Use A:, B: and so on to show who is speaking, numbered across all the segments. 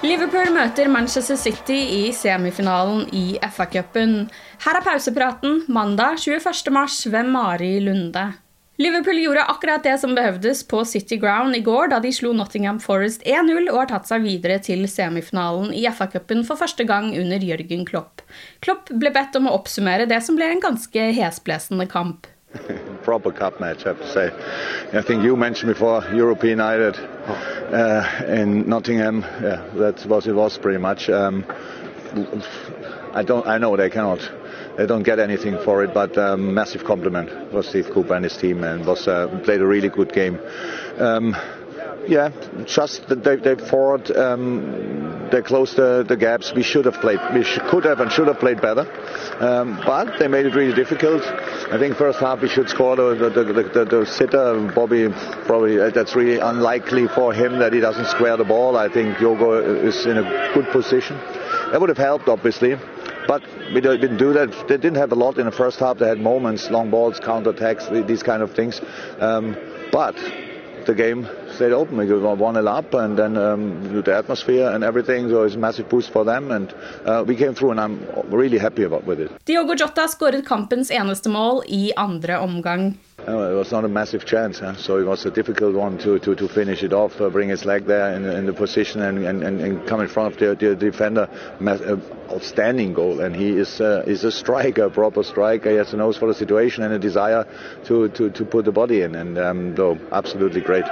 A: Liverpool møter Manchester City i semifinalen i FA-cupen. Her er pausepraten mandag 21. mars ved Mari Lunde. Liverpool gjorde akkurat det som behøvdes på City Ground i går da de slo Nottingham Forest 1-0 og har tatt seg videre til semifinalen i FA-cupen for første gang under Jørgen Klopp. Klopp ble bedt om å oppsummere det som ble en ganske hesblesende kamp.
B: proper cup match, I have to say. I think you mentioned before European United uh, in Nottingham. Yeah, that was it was pretty much. Um, I don't. I know they cannot. They don't get anything for it, but um, massive compliment for Steve Cooper and his team, and was uh, played a really good game. Um, yeah, just that they, day forward, um, they closed the, the, gaps. We should have played, we sh- could have and should have played better, um, but they made it really difficult. I think first half we should score the, the, the, the sitter. Bobby probably uh, that's really unlikely for him that he doesn't square the ball. I think Diogo is in a good position. That would have helped obviously. But we didn't do that. They didn't have a lot in the first half. They had moments, long balls, counter attacks, these kind of things. Um, but the game stayed open. We were one nil up, and then um, the atmosphere and everything. So it's a massive boost for them, and uh, we came through, and I'm really happy about with it.
A: Diogo Jota skåret kampens eneste mål i andre omgang.
B: it was not a massive chance, huh? so it was a difficult one to, to, to finish it off, uh, bring his leg there in, in the position and, and, and, come in front of the, the defender. Uh, outstanding goal, and he is uh, is a striker, a proper striker. He has a nose for the situation and a desire to, to, to put the body in, and um, though absolutely great.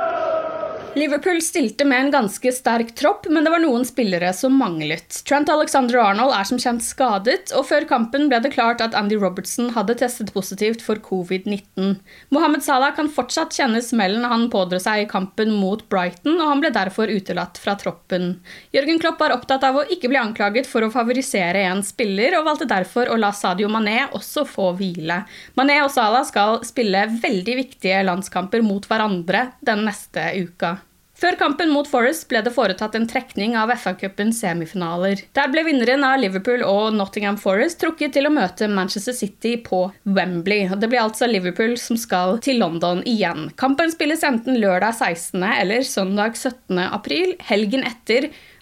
A: Liverpool stilte med en ganske sterk tropp, men det var noen spillere som manglet. Trent Alexander Arnold er som kjent skadet, og før kampen ble det klart at Andy Robertson hadde testet positivt for covid-19. Mohammed Salah kan fortsatt kjenne smellen han pådro seg i kampen mot Brighton, og han ble derfor utelatt fra troppen. Jørgen Klopp var opptatt av å ikke bli anklaget for å favorisere en spiller, og valgte derfor å la Sadio Mané også få hvile. Mané og Salah skal spille veldig viktige landskamper mot hverandre den neste uka. Før kampen mot Forest ble det foretatt en trekning av FA-cupens semifinaler. Der ble vinneren av Liverpool og Nottingham Forest trukket til å møte Manchester City på Wembley. Det blir altså Liverpool som skal til London igjen. Kampen spilles enten lørdag 16. eller søndag 17. april, helgen etter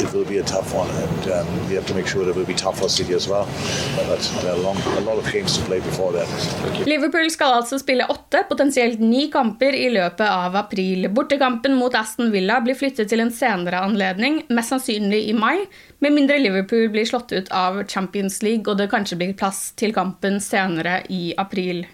B: it will be a tough one, and um, we have to make sure that it will be tough for City as well. But there are long, a lot of games to play before that.
A: Liverpool skal altså spille åtte, potensielt ni kamper i løpet av april. Bortekampen mot Aston Villa blir flyttet til en senere anledning, mest sannsynlig i mai, med mindre Liverpool blir slått ut av Champions League og det kanskje blir plass til kampen senere i april.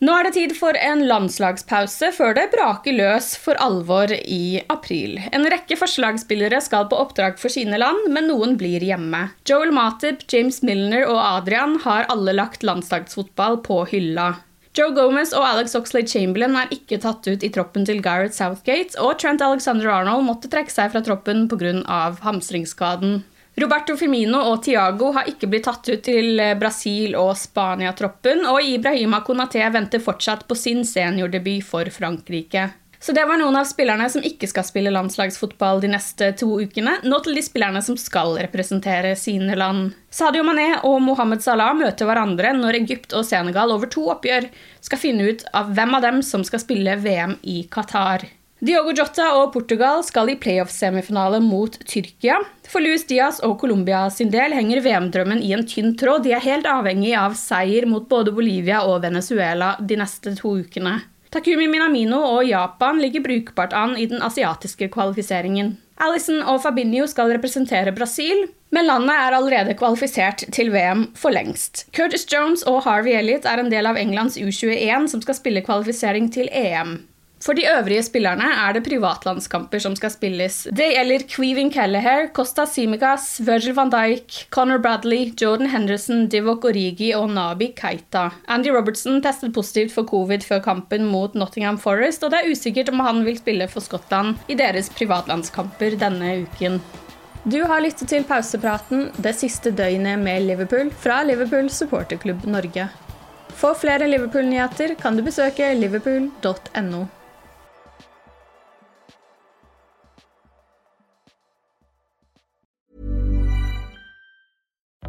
A: Nå er det tid for en landslagspause før det braker løs for alvor i april. En rekke forslagsspillere skal på oppdrag for sine land, men noen blir hjemme. Joel Matip, James Milner og Adrian har alle lagt landslagsfotball på hylla. Joe Gomez og Alex Oxlade Chamberlain er ikke tatt ut i troppen til Gareth Southgate, og Trent Alexander Arnold måtte trekke seg fra troppen pga. hamstringsskaden. Roberto Firmino og Tiago har ikke blitt tatt ut til eh, Brasil- og Spania-troppen, og Ibrahima Konaté venter fortsatt på sin seniordebut for Frankrike. Så det var noen av spillerne som ikke skal spille landslagsfotball de neste to ukene. Nå til de spillerne som skal representere sine land. Sadio Mané og Mohammed Salah møter hverandre når Egypt og Senegal over to oppgjør skal finne ut av hvem av dem som skal spille VM i Qatar. Diogo Jota og Portugal skal i playoff-semifinale mot Tyrkia. For Luis Diaz og Colombia sin del henger VM-drømmen i en tynn tråd. De er helt avhengig av seier mot både Bolivia og Venezuela de neste to ukene. Takumi Minamino og Japan ligger brukbart an i den asiatiske kvalifiseringen. Alison og Fabinho skal representere Brasil, men landet er allerede kvalifisert til VM for lengst. Curtis Jones og Harvey Elliot er en del av Englands U21, som skal spille kvalifisering til EM. For de øvrige spillerne er det privatlandskamper som skal spilles. Det gjelder Queven Callahare, Costa Simicas, Virgil van Dijk, Conor Bradley, Jordan Henderson, Divok Origi og Nabi Keita. Andy Robertson testet positivt for covid før kampen mot Nottingham Forest, og det er usikkert om han vil spille for Skottland i deres privatlandskamper denne uken. Du har lyttet til pausepraten det siste døgnet med Liverpool fra Liverpool supporterklubb Norge. For flere Liverpool-nyheter kan du besøke liverpool.no.